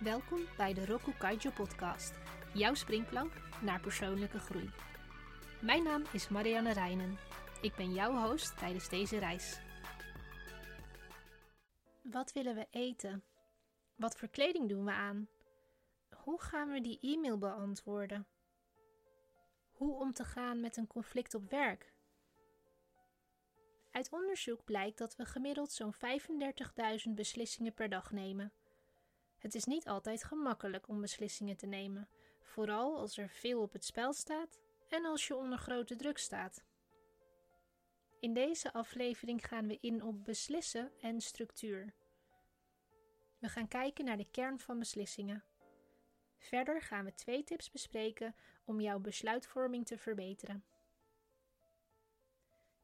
Welkom bij de Roku Kaijo podcast, jouw springplank naar persoonlijke groei. Mijn naam is Marianne Reinen. Ik ben jouw host tijdens deze reis. Wat willen we eten? Wat voor kleding doen we aan? Hoe gaan we die e-mail beantwoorden? Hoe om te gaan met een conflict op werk? Uit onderzoek blijkt dat we gemiddeld zo'n 35.000 beslissingen per dag nemen. Het is niet altijd gemakkelijk om beslissingen te nemen, vooral als er veel op het spel staat en als je onder grote druk staat. In deze aflevering gaan we in op beslissen en structuur. We gaan kijken naar de kern van beslissingen. Verder gaan we twee tips bespreken om jouw besluitvorming te verbeteren.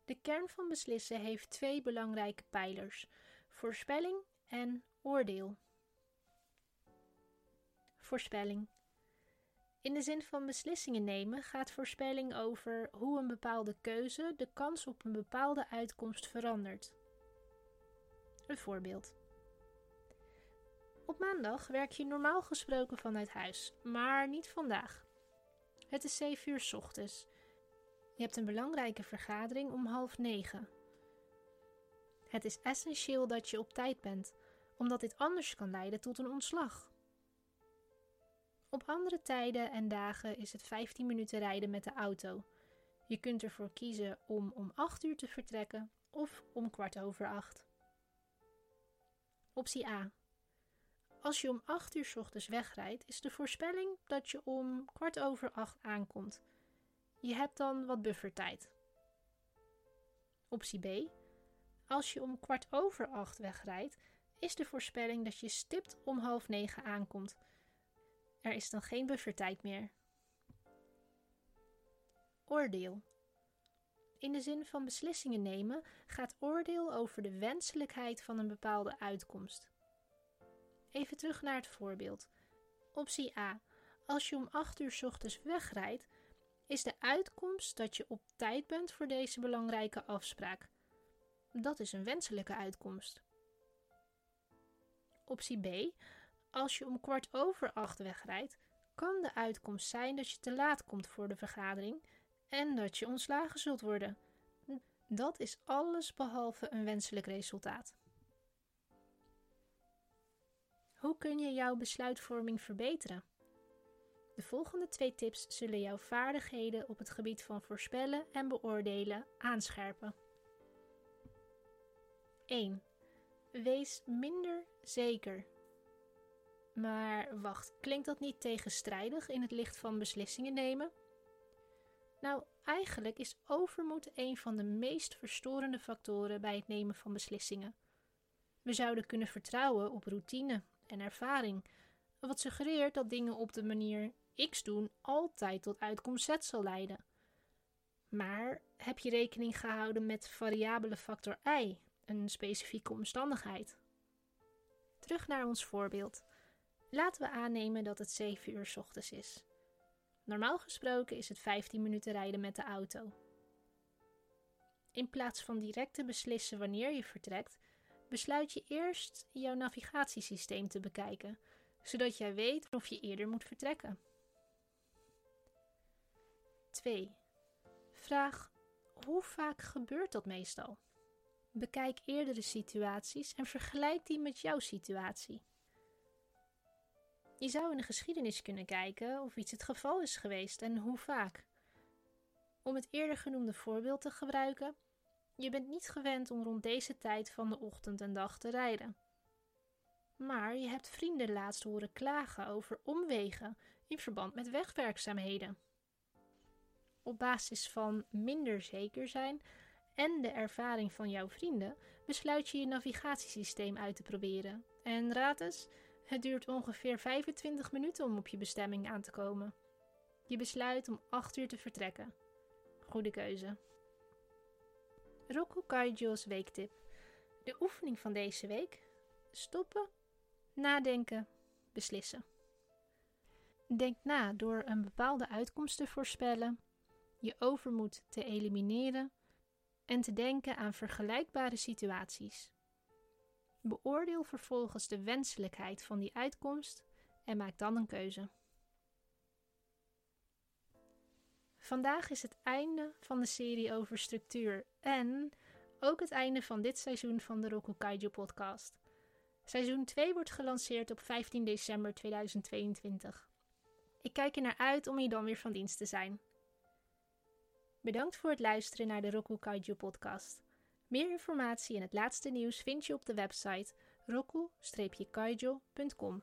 De kern van beslissen heeft twee belangrijke pijlers: voorspelling en oordeel. Voorspelling. In de zin van beslissingen nemen gaat voorspelling over hoe een bepaalde keuze de kans op een bepaalde uitkomst verandert. Een voorbeeld. Op maandag werk je normaal gesproken vanuit huis, maar niet vandaag. Het is 7 uur ochtends. Je hebt een belangrijke vergadering om half negen. Het is essentieel dat je op tijd bent, omdat dit anders kan leiden tot een ontslag. Op andere tijden en dagen is het 15 minuten rijden met de auto. Je kunt ervoor kiezen om om 8 uur te vertrekken of om kwart over 8. Optie A. Als je om 8 uur ochtends wegrijdt, is de voorspelling dat je om kwart over 8 aankomt. Je hebt dan wat buffertijd. Optie B. Als je om kwart over 8 wegrijdt, is de voorspelling dat je stipt om half 9 aankomt. Er is dan geen buffertijd meer. Oordeel. In de zin van beslissingen nemen gaat oordeel over de wenselijkheid van een bepaalde uitkomst. Even terug naar het voorbeeld. Optie A. Als je om 8 uur ochtends wegrijdt, is de uitkomst dat je op tijd bent voor deze belangrijke afspraak. Dat is een wenselijke uitkomst. Optie B. Als je om kwart over acht wegrijdt, kan de uitkomst zijn dat je te laat komt voor de vergadering en dat je ontslagen zult worden. Dat is alles behalve een wenselijk resultaat. Hoe kun je jouw besluitvorming verbeteren? De volgende twee tips zullen jouw vaardigheden op het gebied van voorspellen en beoordelen aanscherpen. 1. Wees minder zeker. Maar wacht, klinkt dat niet tegenstrijdig in het licht van beslissingen nemen? Nou, eigenlijk is overmoed een van de meest verstorende factoren bij het nemen van beslissingen. We zouden kunnen vertrouwen op routine en ervaring, wat suggereert dat dingen op de manier X doen altijd tot uitkomst Z zal leiden. Maar heb je rekening gehouden met variabele factor Y, een specifieke omstandigheid? Terug naar ons voorbeeld. Laten we aannemen dat het 7 uur ochtends is. Normaal gesproken is het 15 minuten rijden met de auto. In plaats van direct te beslissen wanneer je vertrekt, besluit je eerst jouw navigatiesysteem te bekijken, zodat jij weet of je eerder moet vertrekken. 2. Vraag: hoe vaak gebeurt dat meestal? Bekijk eerdere situaties en vergelijk die met jouw situatie. Je zou in de geschiedenis kunnen kijken of iets het geval is geweest en hoe vaak. Om het eerder genoemde voorbeeld te gebruiken, je bent niet gewend om rond deze tijd van de ochtend en dag te rijden. Maar je hebt vrienden laatst horen klagen over omwegen in verband met wegwerkzaamheden. Op basis van minder zeker zijn en de ervaring van jouw vrienden besluit je je navigatiesysteem uit te proberen. En raad eens, het duurt ongeveer 25 minuten om op je bestemming aan te komen. Je besluit om 8 uur te vertrekken. Goede keuze. Roku Kaijo's weektip. De oefening van deze week: stoppen, nadenken, beslissen. Denk na door een bepaalde uitkomst te voorspellen, je overmoed te elimineren en te denken aan vergelijkbare situaties. Beoordeel vervolgens de wenselijkheid van die uitkomst en maak dan een keuze. Vandaag is het einde van de serie over structuur en ook het einde van dit seizoen van de Roku Kaiju podcast. Seizoen 2 wordt gelanceerd op 15 december 2022. Ik kijk er naar uit om hier dan weer van dienst te zijn. Bedankt voor het luisteren naar de Roku Kaiju podcast. Meer informatie en het laatste nieuws vind je op de website roku-kaijo.com.